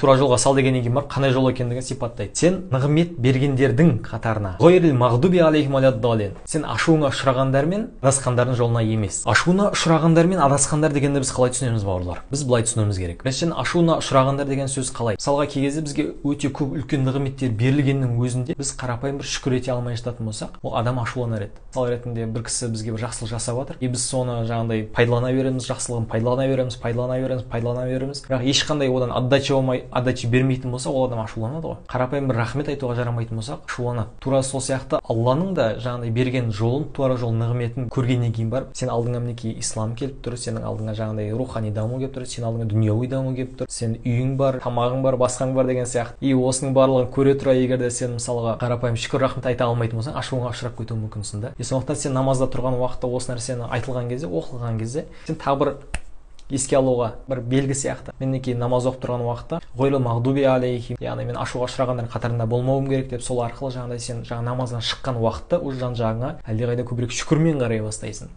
тура жолға сал дегеннен кейін барып қандай жол екендігін сипаттайды сен нығмет бергендердің қатарына сен ашуыңа ұшырағандар мен адасқандардың жолына емес ашуына ұшырағандар мен адасқандар дегенді біз қалай түсінеміз бауырлар? Біз былай түсінуіміз керек. Біріншіден ашуына ұшырағандар деген сөз қалай? Мысалға кей кезде бізге өте көп үлкен нығметтер берілгеннің өзінде біз қарапайым бір шүкір ете алмай жататын болсақ ол адам ашуланар еді. Мысал ретінде бір кісі бізге бір жақсылық жасап жатыр и біз соны жаңағыдай пайдалана береміз жақсылығын пайдалана береміз пайдалана береміз пайдалана береміз бірақ ешқандай одан отдача болмай отдача бермейтін болса ол адам ашуланады ғой. Қарапайым бір рахмет айтуға жарамайтын болсақ ашуланады. Тура сол сияқты алланың да жаңағыдай берген жолын тура жол нығметін көргеннен кейін барып сен алдыңа мінекей ислам келіп тұр сенің алдыңа жаңағыдай рухани даму келіп тұр сенің алдыңа дүнияуи даму келіп тұр сенің үйің бар тамағың бар басқаң бар деген сияқты. И осының барлығын көре тұра егер де сен мысалға қарапайым шүкір рахмет айта алмайтын болсаң ашуыңа ұшырап кетуі мүмкінсің да и сондықтан сен намазда тұрған уақытта осы нәрсені айтылған кезде оқылған кезде сен тағы бір еске алуға бір белгі сияқты. Мінекей намаз оқып тұрған уақытта яғни мен ашуға ұшырағандардың қатарында болмауым керек деп сол арқылы жаңағыдай сен жаңа намаздан шыққан уақытта уже жан жағыңа әлдеқайда көбірек шүкірмен қарай бастайсың.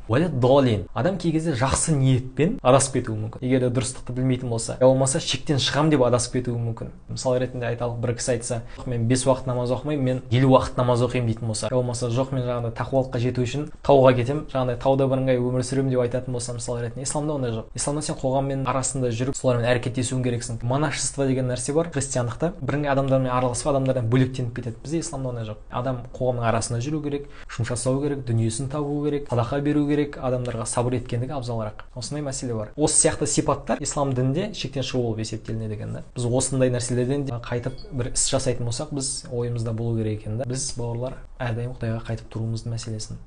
Адам кей кезде жақсы ниетпен адасып кетуі мүмкін. Егер де дұрыстықты білмейтін болса я болмаса шектен шығамын деп адасып кетуі мүмкін. Мысал ретінде айталық бір кісі айтса мен бес уақыт намаз оқымаймын мен елу уақыт намаз оқимын дейтін болса. Я болмаса жоқ мен жаңағыдай тақуалыққа жету үшін тауға кетемін жаңағыдай тауда бірыңғай өмір сүремін деп айтатын болса мысал ретінде исламда ондай жоқ. Исламда сен қоғаммен арасында жүріп солармен әрекеттесуің керексің. Монашество деген нәрсе бар христиандықта бірыңғай адамдармен араласып адамдардан бөлектеніп кетеді бізде исламда ондай жоқ. Адам қоғамның арасында жүру керек жұмыс жасау керек дүниесін табу керек садақа беру керек адамдарға сабыр еткендігі абзалырақ. Осындай мәселе бар. Осы сияқты сипаттар ислам дінінде шектен шығу болып есептелінеді екен да. Біз осындай нәрселерден қайтып бір іс жасайтын болсақ біз ойымызда болу керек екен да. Біз бауырлар әрдайым құдайға қайтып тұруымыздың мәселесін.